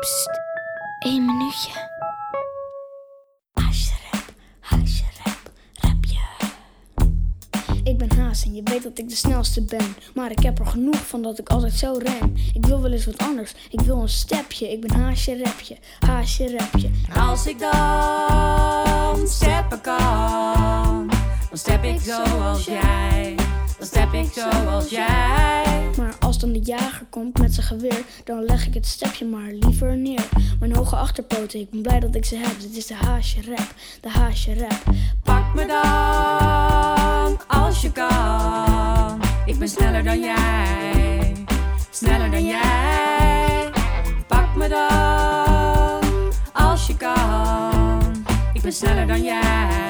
Psst, één minuutje. Haasje rap, haasje rap, rapje. Ik ben Haas en je weet dat ik de snelste ben. Maar ik heb er genoeg van dat ik altijd zo ren. Ik wil wel eens wat anders, ik wil een stepje. Ik ben Haasje rapje, Haasje rapje. Als ik dan steppen kan, dan step ik zoals jij. Dan step ik zoals jij. Dan de jager komt met zijn geweer, dan leg ik het stepje maar liever neer. Mijn hoge achterpoten, ik ben blij dat ik ze heb. Dit is de Haasje rap, de Haasje rap. Pak me dan als je kan. Ik ben sneller dan jij, sneller dan jij. Pak me dan als je kan. Ik ben. Sneller dan jij,